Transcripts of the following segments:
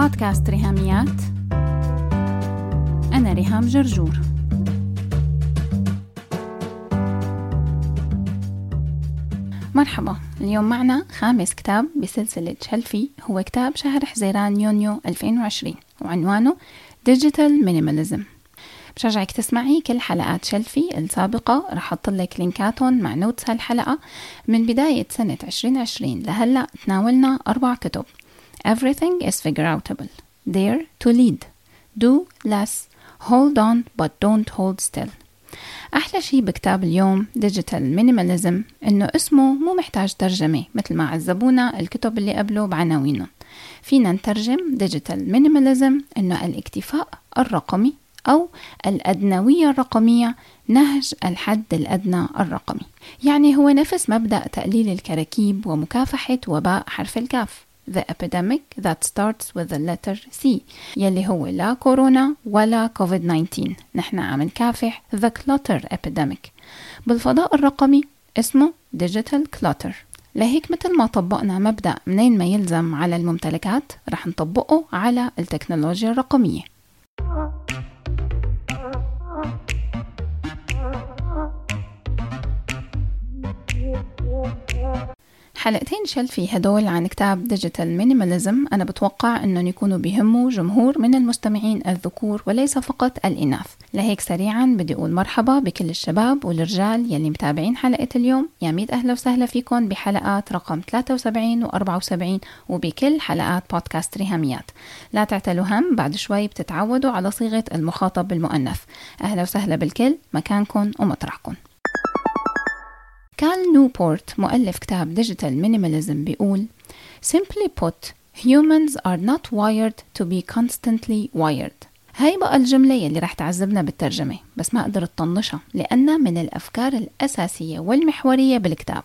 بودكاست ريهاميات. أنا ريهام جرجور. مرحبا. اليوم معنا خامس كتاب بسلسلة شلفي هو كتاب شهر حزيران يونيو 2020 وعنوانه Digital Minimalism. بشجعك تسمعي كل حلقات شلفي السابقة. رح أحط لك لينكاتهم مع نوتس هالحلقة. من بداية سنة 2020 لهلأ تناولنا أربع كتب. Everything is figure outable Dare to lead. Do less Hold on but don't hold still. أحلى شي بكتاب اليوم Digital Minimalism إنه اسمه مو محتاج ترجمة مثل ما عذبونا الكتب اللي قبله بعناوينهم. فينا نترجم Digital Minimalism إنه الاكتفاء الرقمي أو الأدنوية الرقمية نهج الحد الأدنى الرقمي. يعني هو نفس مبدأ تقليل الكراكيب ومكافحة وباء حرف الكاف. The epidemic that starts with the letter C يلي هو لا كورونا ولا كوفيد 19 نحن عم نكافح The clutter epidemic. بالفضاء الرقمي اسمه Digital Clutter. لهيك مثل ما طبقنا مبدأ منين ما يلزم على الممتلكات رح نطبقه على التكنولوجيا الرقمية. حلقتين شلفي هدول عن كتاب Digital Minimalism أنا بتوقع أنهم يكونوا بيهموا جمهور من المستمعين الذكور وليس فقط الإناث. لهيك سريعا بدي أقول مرحبا بكل الشباب والرجال يلي متابعين حلقة اليوم. يا ميت أهلا وسهلا فيكم بحلقات رقم 73 و 74 وبكل حلقات بودكاست ريهاميات. لا تعتلوا هم بعد شوي بتتعودوا على صيغة المخاطب بالمؤنث. أهلا وسهلا بالكل مكانكم ومطرحكم. كال نيوبورت مؤلف كتاب Digital Minimalism بيقول Simply put, humans are not wired to be constantly wired. هاي بقى الجملة يلي رح تعذبنا بالترجمة بس ما قدرت طنشها لأنها من الأفكار الأساسية والمحورية بالكتاب.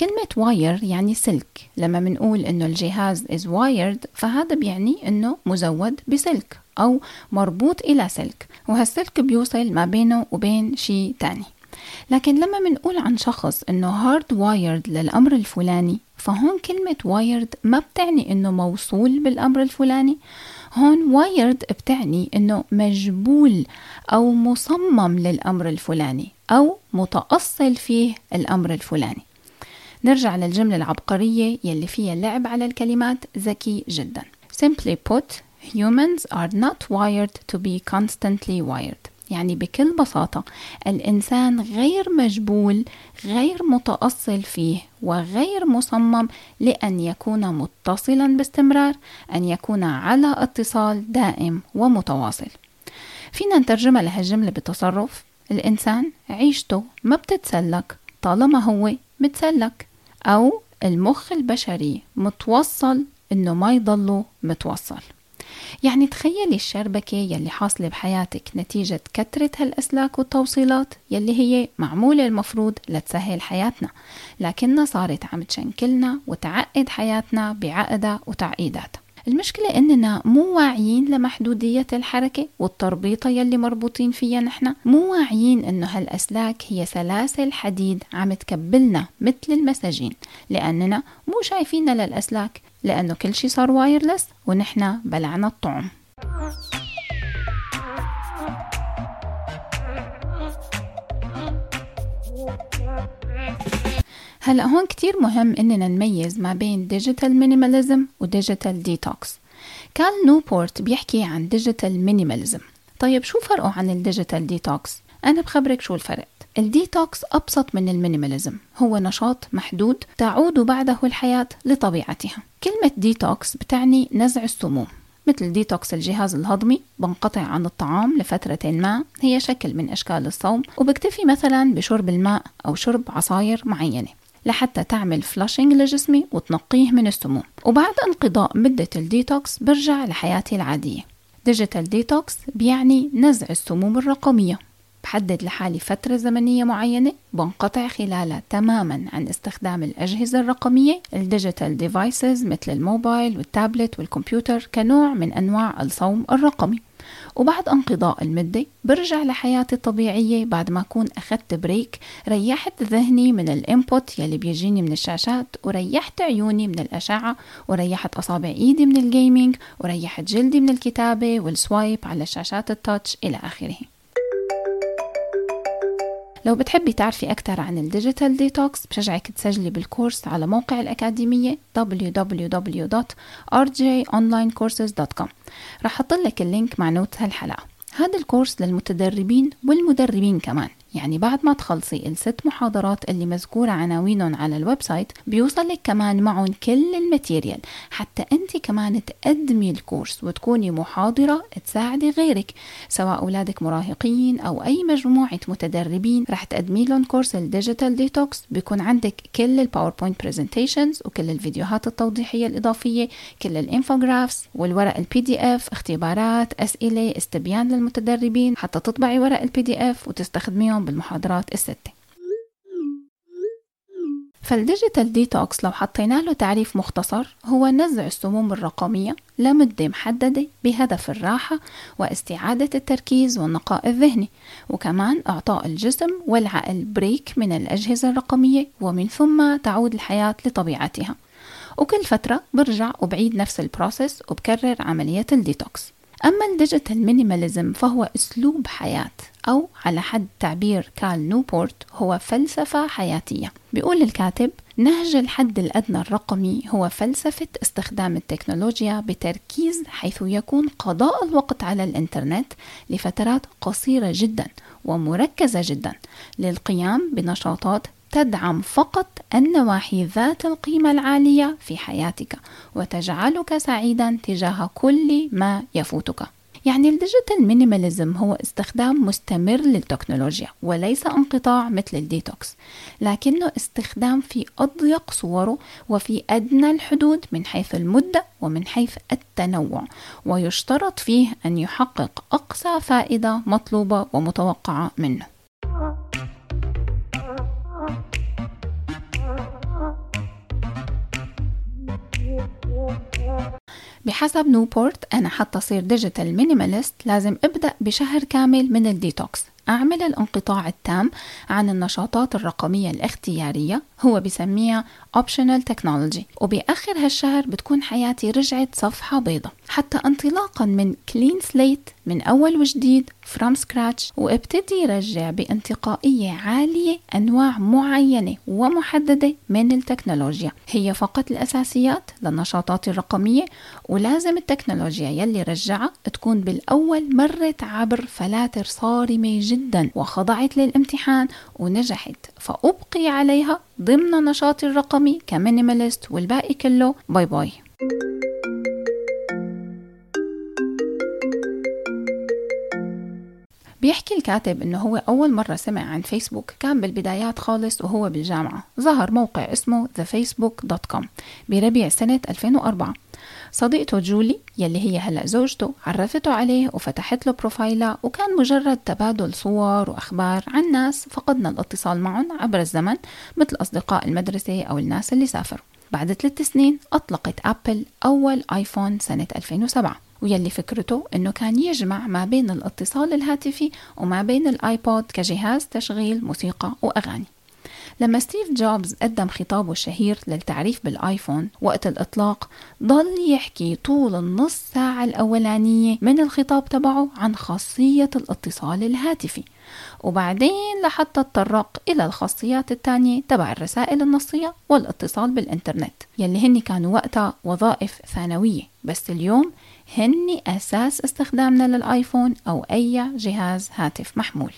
كلمة wire يعني سلك لما منقول إنه الجهاز is wired فهذا بيعني إنه مزود بسلك أو مربوط إلى سلك وهالسلك بيوصل ما بينه وبين شيء تاني. لكن لما منقول عن شخص إنه hard wired للأمر الفلاني فهون كلمة wired ما بتعني إنه موصول بالأمر الفلاني. هون wired بتعني إنه مجبول أو مصمم للأمر الفلاني أو متأصل فيه الأمر الفلاني. نرجع للجملة العبقرية يلي فيها لعب على الكلمات ذكي جدا. Simply put, humans are not wired to be constantly wired. يعني بكل بساطة الإنسان غير مجبول غير متأصل فيه وغير مصمم لأن يكون متصلا باستمرار أن يكون على اتصال دائم ومتواصل. فينا نترجمها لهالجملة بتصرف. الإنسان عيشته ما بتتسلك طالما هو متسلك أو المخ البشري متوصل إنه ما يضله متوصل. يعني تخيلي الشربكة يلي حاصلة بحياتك نتيجة كثرة هالأسلاك والتوصيلات يلي هي معمولة المفروض لتسهل حياتنا. لكنها صارت عم تشنكلنا وتعقد حياتنا بعقدها وتعقيداتها. المشكلة إننا مو واعيين لمحدودية الحركة والتربيطة يلي مربوطين فيها نحن. مو واعيين إنه هالأسلاك هي سلاسل حديد عم تكبلنا مثل المساجين. لأننا مو شايفين للأسلاك. لأنه كل شي صار وايرلس ونحن بلعنا الطعم. هلأ هون كتير مهم إننا نميز ما بين digital minimalism و digital detox كال نوبورت بيحكي عن digital minimalism طيب شو فرقه عن ال digital detox أنا بخبرك شو الفرق. الديتوكس أبسط من ال minimalism هو نشاط محدود تعود بعده الحياة لطبيعتها. كلمة ديتوكس بتعني نزع السموم. مثل ديتوكس الجهاز الهضمي بنقطع عن الطعام لفترة ما هي شكل من أشكال الصوم وبكتفي مثلا بشرب الماء أو شرب عصاير معينة لحتى تعمل flushing لجسمي وتنقيه من السموم. وبعد انقضاء مدة الديتوكس برجع لحياتي العادية. digital detox بيعني نزع السموم الرقمية. بحدد لحالي فترة زمنية معينة بنقطع خلالها تماما عن استخدام الأجهزة الرقمية ال digital devices مثل الموبايل والتابلت والكمبيوتر كنوع من أنواع الصوم الرقمي. وبعد انقضاء المدة برجع لحياتي الطبيعية بعد ما أكون أخذت break ريحت ذهني من ال input يلي بيجيني من الشاشات وريحت عيوني من الأشعة وريحت أصابع إيدي من ال gaming وريحت جلدي من الكتابة وال swipe على شاشات ال touch إلى آخره. لو بتحبي تعرفي أكثر عن ال digital detox بشجعك تسجلي بال course على موقع الأكاديمية www.rjonlinecourses.com رح أحط ال link مع note هالحلقة. هذا الكورس للمتدربين والمدربين كمان. يعني بعد ما تخلصي الست محاضرات اللي مذكورة عناوينهم على ال website بيوصلك كمان معهم كل ال material. حتى أنت كمان تقدمي الكورس وتكوني محاضرة تساعدي غيرك سواء أولادك مراهقين أو أي مجموعة متدربين. رح تقدمي لهم course ال digital detox بيكون عندك كل ال PowerPoint presentations وكل الفيديوهات التوضيحية الإضافية كل ال infographs والورق ال PDF اختبارات أسئلة استبيان للمتدربين. حتى تطبعي ورق ال PDF وتستخدميهم بالمحاضرات الستة. فال digital detox لو حطينا له تعريف مختصر هو نزع السموم الرقمية لمدة محددة بهدف الراحة واستعادة التركيز والنقاء الذهني وكمان إعطاء الجسم والعقل break من الأجهزة الرقمية ومن ثم تعود الحياة لطبيعتها. وكل فترة برجع وبعيد نفس ال process وبكرر عملية الديتوكس. أما ال digital minimalism فهو أسلوب حياة أو على حد تعبير كال نيوبورت هو فلسفة حياتية. بيقول الكاتب نهج الحد الأدنى الرقمي هو فلسفة استخدام التكنولوجيا بتركيز حيث يكون قضاء الوقت على الإنترنت لفترات قصيرة جدا ومركزة جدا للقيام بنشاطات تدعم فقط النواحي ذات القيمة العالية في حياتك وتجعلك سعيدا تجاه كل ما يفوتك. يعني ال digital minimalism هو استخدام مستمر للتكنولوجيا وليس انقطاع مثل الديتوكس لكنه استخدام في أضيق صوره وفي أدنى الحدود من حيث المدة ومن حيث التنوع. ويشترط فيه أن يحقق أقصى فائدة مطلوبة ومتوقعة منه. بحسب نيوبورت أنا حتى أصير digital minimalist لازم أبدأ بشهر كامل من الديتوكس. أعمل الانقطاع التام عن النشاطات الرقمية الاختيارية هو بسميها optional technology وبآخر هالشهر بتكون حياتي رجعت صفحة بيضة. حتى انطلاقا من clean slate من أول وجديد from scratch وابتدي رجع بانتقائية عالية أنواع معينة ومحددة من التكنولوجيا. هي فقط الأساسيات للنشاطات الرقمية ولازم التكنولوجيا يلي رجعها تكون بالأول مرت عبر فلاتر صارمة جدا وخضعت للامتحان ونجحت. فأبقي عليها ضمن نشاطي الرقمي ك minimalist والباقي كله. bye bye. بيحكي الكاتب إنه هو أول مرة سمع عن فيسبوك كان بالبدايات خالص وهو بالجامعة. ظهر موقع اسمه thefacebook.com بربيع سنة 2004 صديقته جولي يلي هي هلا زوجته عرفته عليه وفتحت له بروفايلها وكان مجرد تبادل صور وأخبار عن ناس فقدنا الاتصال معهم عبر الزمن مثل أصدقاء المدرسة أو الناس اللي سافروا. بعد ثلاث سنين أطلقت أبل أول آيفون سنة 2007 ويلي فكرته إنه كان يجمع ما بين الاتصال الهاتفي وما بين الآيبود كجهاز تشغيل موسيقى وأغاني. لما ستيف جوبز قدم خطابه الشهير للتعريف بالآيفون وقت الإطلاق ضل يحكي طول النص ساعة الأولانية من الخطاب تبعه عن خاصية الاتصال الهاتفي. وبعدين لحتى تطرق إلى الخاصيات التانية تبع الرسائل النصية والاتصال بالإنترنت يلي هن كانوا وقتها وظائف ثانوية. بس اليوم هن أساس استخدامنا للآيفون أو أي جهاز هاتف محمول.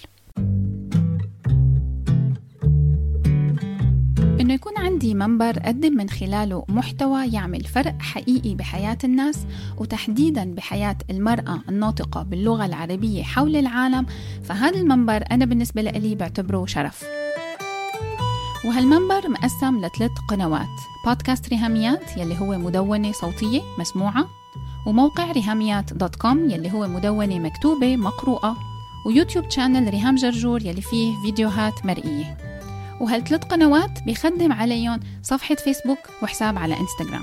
إنه يكون عندي منبر أقدم من خلاله محتوى يعمل فرق حقيقي بحياة الناس وتحديدا بحياة المرأة الناطقة باللغة العربية حول العالم فهذا المنبر أنا بالنسبة لي بعتبره شرف. وهالمنبر مقسم لثلاث قنوات بودكاست ريهاميات يلي هو مدونة صوتية مسموعة وموقع ريهاميات dot com يلي هو مدونة مكتوبة مقروءة ويوتيوب channel ريهام جرجور يلي فيه فيديوهات مرئية. وهالثلاث قنوات؟ بيخدم عليهم صفحة فيسبوك وحساب على إنستغرام.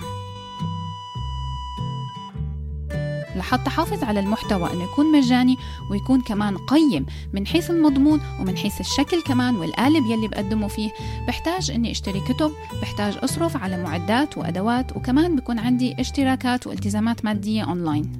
لحتى حافظ على المحتوى إنه يكون مجاني ويكون كمان قيم من حيث المضمون ومن حيث الشكل كمان والقالب يلي بقدمه فيه. بحتاج إني أشتري كتب بحتاج أصرف على معدات وأدوات وكمان بكون عندي اشتراكات والتزامات مادية أونلاين.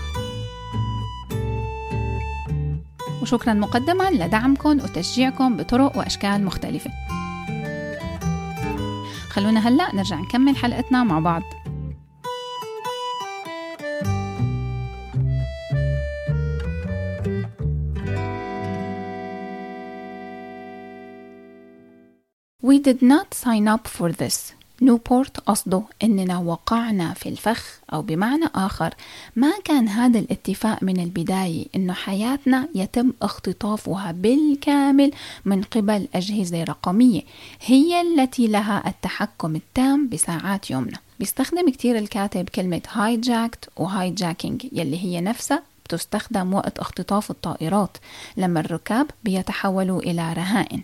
وشكرا مقدما لدعمكم وتشجيعكم بطرق وأشكال مختلفة خلونا هلأ نرجع نكمل حلقتنا مع بعض We did not sign up for this. نيوبورت قصده إننا وقعنا في الفخ أو بمعنى آخر. ما كان هذا الاتفاق من البداية إنه حياتنا يتم اختطافها بالكامل من قبل أجهزة رقمية هي التي لها التحكم التام بساعات يومنا بيستخدم كتير الكاتب كلمة hijacked و hijacking يلي هي نفسها تستخدم وقت اختطاف الطائرات لما الركاب بيتحولوا إلى رهائن.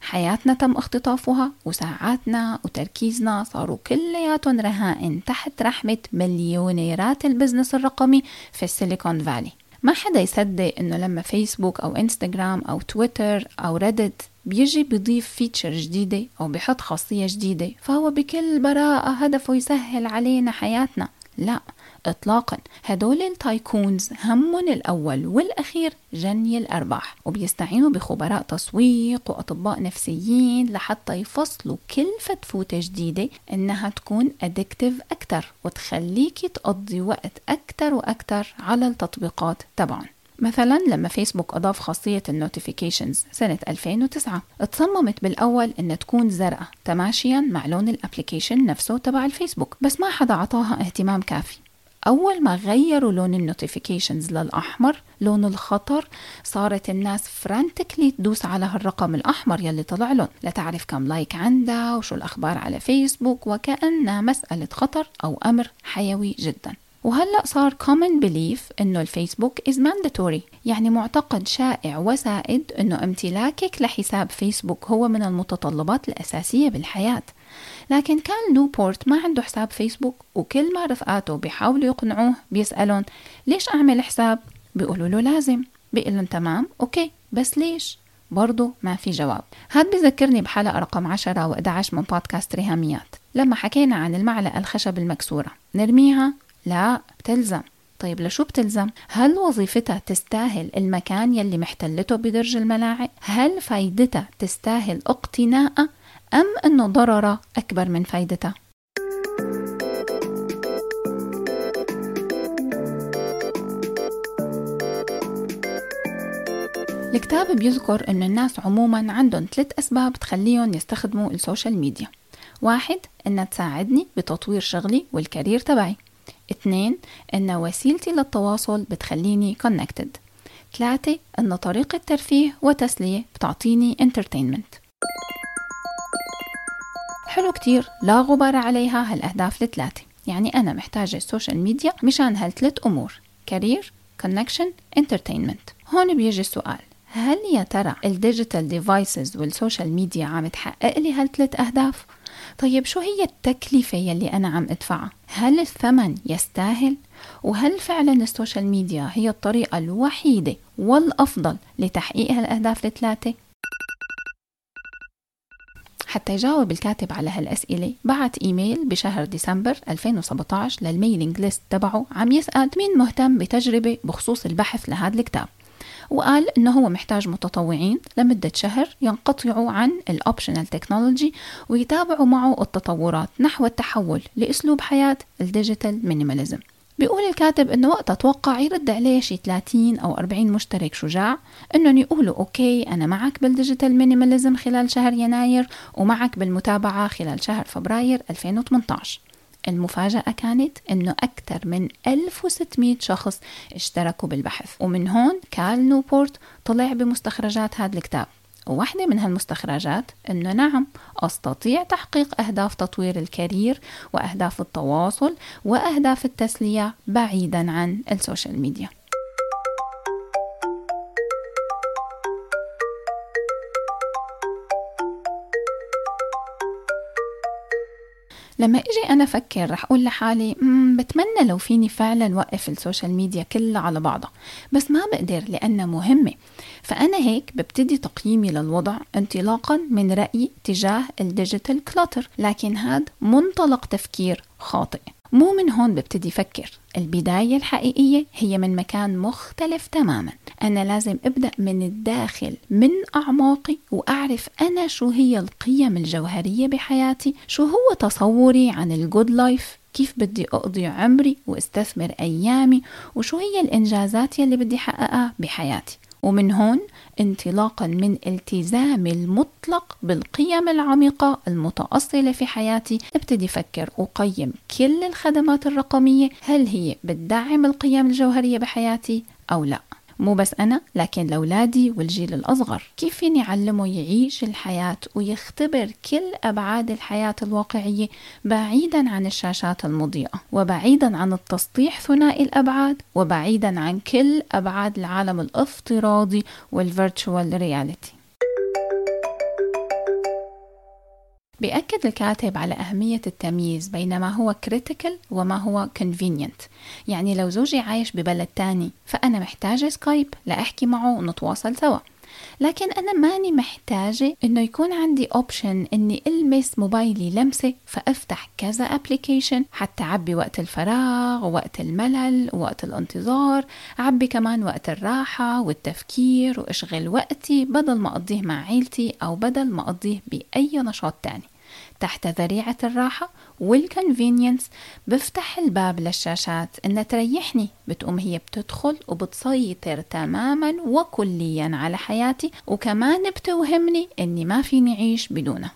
حياتنا تم اختطافها وساعاتنا وتركيزنا صاروا كلياتهم رهائن تحت رحمة مليونيرات ال business الرقمي في السيليكون فالي. ما حدا يصدق إنه لما فيسبوك أو إنستغرام أو تويتر أو ريدت بيجي بيضيف feature جديدة أو بحط خاصية جديدة فهو بكل براءة هدفه يسهل علينا حياتنا. لا. إطلاقا. هدول ال tycoons همهم الأول والأخير جني الأرباح وبيستعينوا بخبراء تسويق وأطباء نفسيين لحتى يفصلوا كل فتفوتة جديدة إنها تكون addictive أكتر وتخليكي تقضي وقت أكتر وأكتر على التطبيقات تبعهم مثلا لما فيسبوك أضاف خاصية ال notifications سنة 2009 اتصممت بالأول إن تكون زرقاء تماشيا مع لون ال application نفسه تبع الفيسبوك بس ما حدا عطاها اهتمام كافي. أول ما غيروا لون ال notifications للأحمر لون الخطر صارت الناس frantically تدوس على هالرقم الأحمر يلي طلع لهم. لتعرف كم like عندها وشو الأخبار على فيسبوك وكأنها مسألة خطر أو أمر حيوي جدا. وهلأ صار common belief إنه الفيسبوك is mandatory يعني معتقد شائع وسائد إنه امتلاكك لحساب فيسبوك هو من المتطلبات الأساسية بالحياة. لكن كال نيوبورت ما عنده حساب فيسبوك وكل ما رفقاته بيحاولوا يقنعوه بيسألون ليش أعمل حساب؟ بيقولوا له لازم بيقول لهم تمام okay بس ليش؟ برضه ما في جواب هاد بذكرني بحلقة رقم 10 و11 من بودكاست ريهاميات لما حكينا عن المعلقة الخشب المكسورة نرميها؟ لا بتلزم طيب لشو بتلزم؟ هل وظيفتها تستاهل المكان يلي محتلته بدرج الملاعق؟ هل فايدتها تستاهل اقتناءها أم أنه ضرره أكبر من فايدته؟ الكتاب بيذكر أن الناس عموما عندهم ثلاث أسباب تخليهم يستخدموا ال social media. واحد إنها تساعدني بتطوير شغلي وال career تبعي. اثنين إن وسيلتي للتواصل بتخليني connected. ثلاثة إن طريقة ترفيه وتسلية بتعطيني entertainment. حلو كتير لا غبار عليها هالأهداف الثلاثة يعني أنا محتاجة ال social media مشان هالثلاث أمور career connection entertainment هون بيجي السؤال هل يا ترى ال digital devices وال social media عم تحقق لي هالثلاث أهداف؟ طيب شو هي التكلفة يلي أنا عم أدفعها؟ هل الثمن يستاهل؟ وهل فعلا ال social media هي الطريقة الوحيدة والأفضل لتحقيق هالأهداف الثلاثة؟ حتى يجاوب الكاتب على هالأسئلة بعت إيميل بشهر ديسمبر 2017 لل mailing list تبعه عم يسأل مين مهتم بتجربة بخصوص البحث لهذا الكتاب. وقال إنه هو محتاج متطوعين لمدة شهر ينقطعوا عن ال optional technology ويتابعوا معه التطورات نحو التحول لأسلوب حياة ال digital minimalism بيقول الكاتب إنه وقتها توقع يرد عليه شي 30 أو 40 مشترك شجاع إنهم يقولوا okay أنا معك بال digital minimalism خلال شهر يناير ومعك بالمتابعة خلال شهر فبراير 2018 المفاجأة كانت أنه أكثر من 1600 شخص اشتركوا بالبحث ومن هون كال نيوبورت طلع بمستخرجات هذا الكتاب. وواحدة من هالمستخرجات أنه نعم أستطيع تحقيق أهداف تطوير ال career وأهداف التواصل وأهداف التسلية بعيدا عن ال social media. لما إجي أنا أفكر رح أقول لحالي بتمنى لو فيني فعلا وقف ال social media كلها على بعضها بس ما بقدر لأنها مهمة. فأنا هيك ببتدي تقييمي للوضع انطلاقا من رأيي تجاه ال digital clutter لكن هذا منطلق تفكير خاطئ. مو من هون ببتدي فكر. البداية الحقيقية هي من مكان مختلف تماما. أنا لازم أبدأ من الداخل من أعماقي وأعرف أنا شو هي القيم الجوهرية بحياتي شو هو تصوري عن ال good life كيف بدي أقضي عمري وأستثمر أيامي وشو هي الإنجازات يلي بدي حققها بحياتي. ومن هون انطلاقا من التزامي المطلق بالقيم العميقة المتأصلة في حياتي ابتدي أفكر وقيم كل الخدمات الرقمية هل هي بتدعم القيم الجوهرية بحياتي أو لا؟ مو بس أنا لكن لأولادي والجيل الأصغر. كيف فيني أعلمه يعيش الحياة ويختبر كل أبعاد الحياة الواقعية بعيدا عن الشاشات المضيئة وبعيدا عن التسطيح ثنائي الأبعاد وبعيدا عن كل أبعاد العالم الافتراضي وال virtual reality؟ بيأكد الكاتب على أهمية التمييز بين ما هو critical وما هو convenient. يعني لو زوجي عايش ببلد تاني فأنا محتاجة سكايب لأحكي معه ونتواصل سوا. لكن أنا ماني محتاجة إنه يكون عندي option إني ألمس موبايلي لمسة فأفتح كذا application حتى أعبي وقت الفراغ ووقت الملل ووقت الانتظار أعبي كمان وقت الراحة والتفكير وأشغل وقتي بدل ما أقضيه مع عيلتي أو بدل ما أقضيه بأي نشاط تاني. تحت ذريعة الراحة والكونفينينس بفتح الباب للشاشات. إنها تريحني بتقوم هي بتدخل وبتسيطر تماما وكليا على حياتي وكمان بتوهمني إني ما فيني أعيش بدونها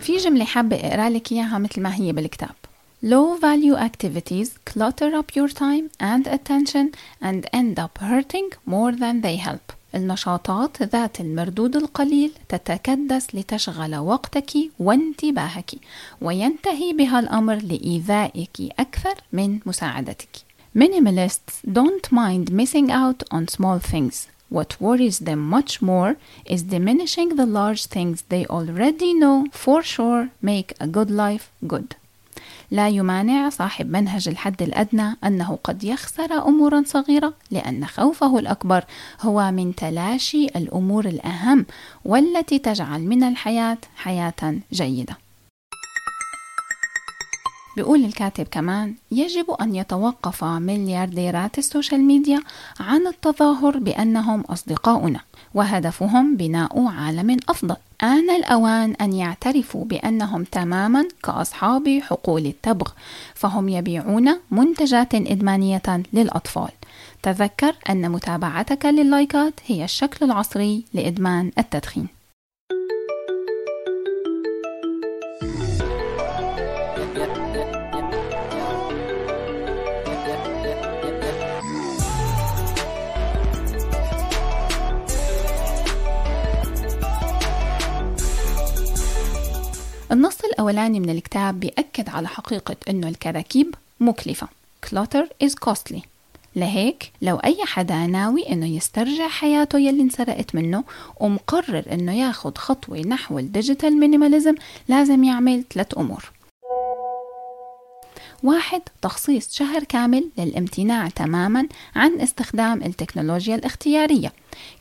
في جملة حابة أقرأ لك إياها مثل ما هي بالكتاب. Low value activities clutter up your time and attention and end up hurting more than they help. النشاطات ذات المردود القليل تتكدس لتشغل وقتك وانتباهك وينتهي بها الأمر لإيذائك أكثر من مساعدتك. Minimalists don't mind missing out on small things. What worries them much more is diminishing the large things they already know for sure make a good life good. لا يمانع صاحب منهج الحد الأدنى أنه قد يخسر أمورا صغيرة لأن خوفه الأكبر هو من تلاشي الأمور الأهم والتي تجعل من الحياة حياة جيدة. بيقول الكاتب كمان يجب أن يتوقف مليارديرات السوشيال ميديا عن التظاهر بأنهم أصدقاؤنا وهدفهم بناء عالم أفضل. آن الأوان أن يعترفوا بأنهم تماما كأصحاب حقول التبغ فهم يبيعون منتجات إدمانية للأطفال. تذكر أن متابعتك لللايكات هي الشكل العصري لإدمان التدخين. الأولاني من الكتاب بيأكد على حقيقة أنه الكراكيب مكلفة. Clutter is costly. لهيك لو أي حدا ناوي إنه يسترجع حياته يلي انسرقت منه ومقرر إنه ياخد خطوة نحو ال digital minimalism لازم يعمل ثلاث أمور. واحد تخصيص شهر كامل للامتناع تماما عن استخدام التكنولوجيا الاختيارية.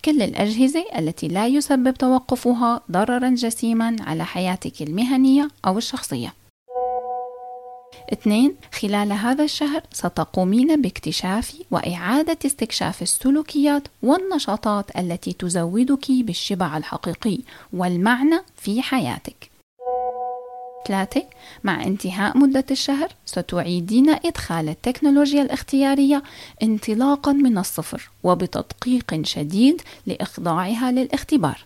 كل الأجهزة التي لا يسبب توقفها ضررا جسيما على حياتك المهنية أو الشخصية. اثنين خلال هذا الشهر ستقومين باكتشاف وإعادة استكشاف السلوكيات والنشاطات التي تزودك بالشبع الحقيقي والمعنى في حياتك. ثلاثة. مع انتهاء مدة الشهر ستعيدين إدخال التكنولوجيا الاختيارية انطلاقا من الصفر وبتدقيق شديد لإخضاعها للاختبار.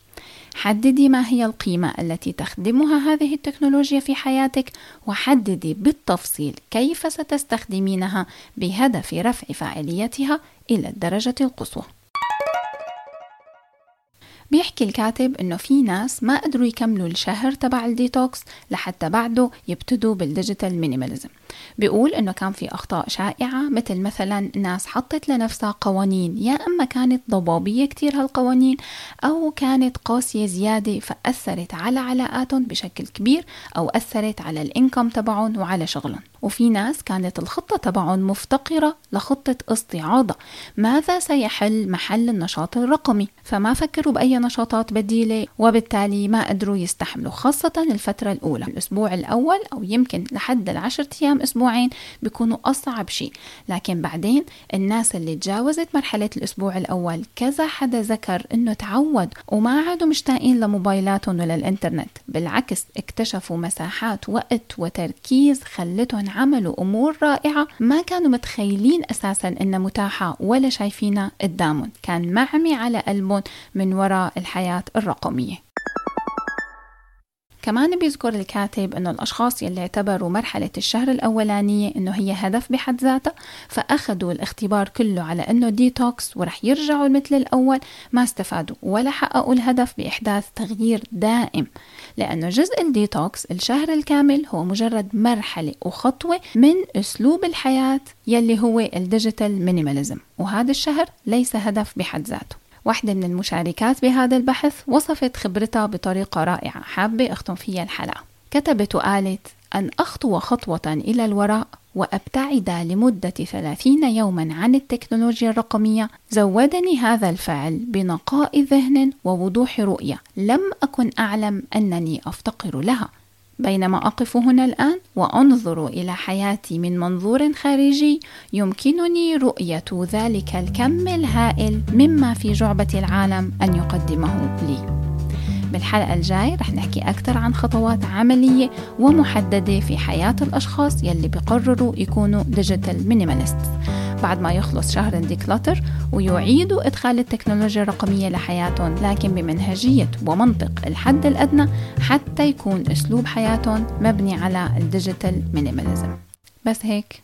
حددي ما هي القيمة التي تخدمها هذه التكنولوجيا في حياتك وحددي بالتفصيل كيف ستستخدمينها بهدف رفع فاعليتها إلى الدرجة القصوى. بيحكي الكاتب إنه في ناس ما قدروا يكملوا الشهر تبع الديتوكس لحتى بعده يبتدوا بال digital minimalism. بيقول إنه كان في أخطاء شائعة مثل مثلا ناس حطت لنفسها قوانين يا أما كانت ضبابية كتير هالقوانين أو كانت قاسية زيادة فأثرت على علاقاتهم بشكل كبير أو أثرت على الإنكم تبعهم وعلى شغلهم. وفي ناس كانت الخطة تبعهم مفتقرة لخطة استعاضة. ماذا سيحل محل النشاط الرقمي؟ فما فكروا بأي نشاطات بديلة وبالتالي ما قدروا يستحملوا خاصة الفترة الأولى. الأسبوع الأول أو يمكن لحد العشر أيام أسبوعين بيكونوا أصعب شيء. لكن بعدين الناس اللي تجاوزت مرحلة الأسبوع الأول كذا حدا ذكر إنه تعود وما عادوا مشتاقين لموبايلاتهم ولا الإنترنت. بالعكس اكتشفوا مساحات وقت وتركيز خلتهم عملوا أمور رائعة ما كانوا متخيلين أساسا إنها متاحة ولا شايفينها قدامهم. كان معمي على قلبهم من وراء الحياة الرقمية. كمان بيذكر الكاتب إنه الأشخاص يلي اعتبروا مرحلة الشهر الأولانية إنه هي هدف بحد ذاتها فأخذوا الاختبار كله على إنه ديتوكس ورح يرجعوا مثل الأول ما استفادوا ولا حققوا الهدف بإحداث تغيير دائم. لأنه جزء الديتوكس الشهر الكامل هو مجرد مرحلة وخطوة من أسلوب الحياة يلي هو ال digital minimalism وهذا الشهر ليس هدف بحد ذاته. واحدة من المشاركات بهذا البحث وصفت خبرتها بطريقة رائعة. حابة أختم فيها الحلقة. كتبت وقالت أن أخطو خطوة إلى الوراء وأبتعد لمدة ثلاثين يوما عن التكنولوجيا الرقمية. زودني هذا الفعل بنقاء ذهن ووضوح رؤية. لم أكن أعلم أنني أفتقر لها. بينما أقف هنا الآن وأنظر إلى حياتي من منظور خارجي يمكنني رؤية ذلك الكم الهائل مما في جعبة العالم أن يقدمه لي. بالحلقة الجاي رح نحكي أكثر عن خطوات عملية ومحددة في حياة الأشخاص يلي بقرروا يكونوا digital minimalist بعد ما يخلص شهر ال declutter ويعيدوا إدخال التكنولوجيا الرقمية لحياتهم لكن بمنهجية ومنطق الحد الأدنى حتى يكون أسلوب حياتهم مبني على ال digital minimalism بس هيك.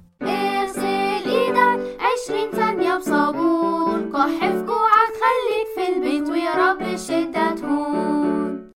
كحفظ